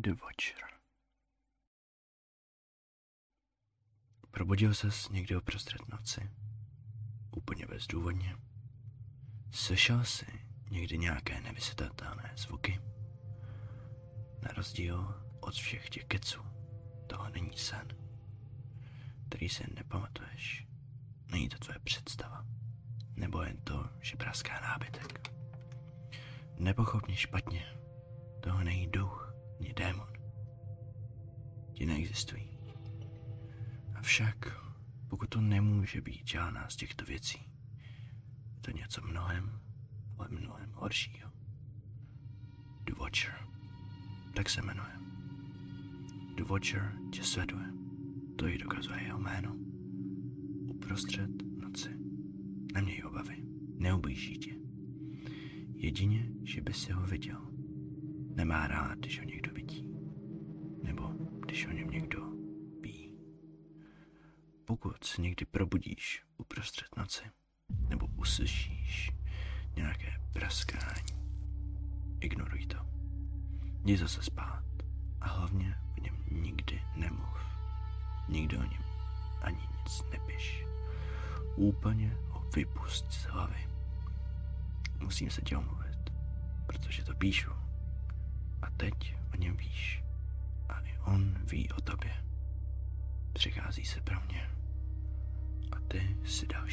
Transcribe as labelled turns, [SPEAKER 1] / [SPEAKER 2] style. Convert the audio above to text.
[SPEAKER 1] The Watcher. Probudil ses někdy uprostřed noci, úplně bezdůvodně. Slyšel jsi někdy nějaké nevysvětlitelné zvuky? Na rozdíl od všech těch keců, toho není sen, který si nepamatuješ. Není to tvoje představa, nebo jen to, že praská nábytek. Nepochopně špatně, toho není duch, ni démon. Ti neexistují. Avšak, pokud to nemůže být žádná z těchto věcí, je to něco mnohem, ale mnohem horšího. The Watcher. Tak se jmenuje. The Watcher tě sleduje. To ji dokazuje jeho jméno. Uprostřed noci. Neměj obavy. Neublíží tě. Jedině, že by si ho viděl. Nemá rád, když ho někdo vidí. Nebo když o něm někdo ví. Pokud se někdy probudíš uprostřed noci, nebo uslyšíš nějaké praskání, ignoruj to. Jdi zase spát a hlavně o něm nikdy nemluv. Nikdy o něm ani nic nepiš. Úplně ho vypust z hlavy. Musím se tě omluvit, protože to píšu. A teď o něm víš. A i on ví o tobě. Přichází se pro mě. A ty si sny.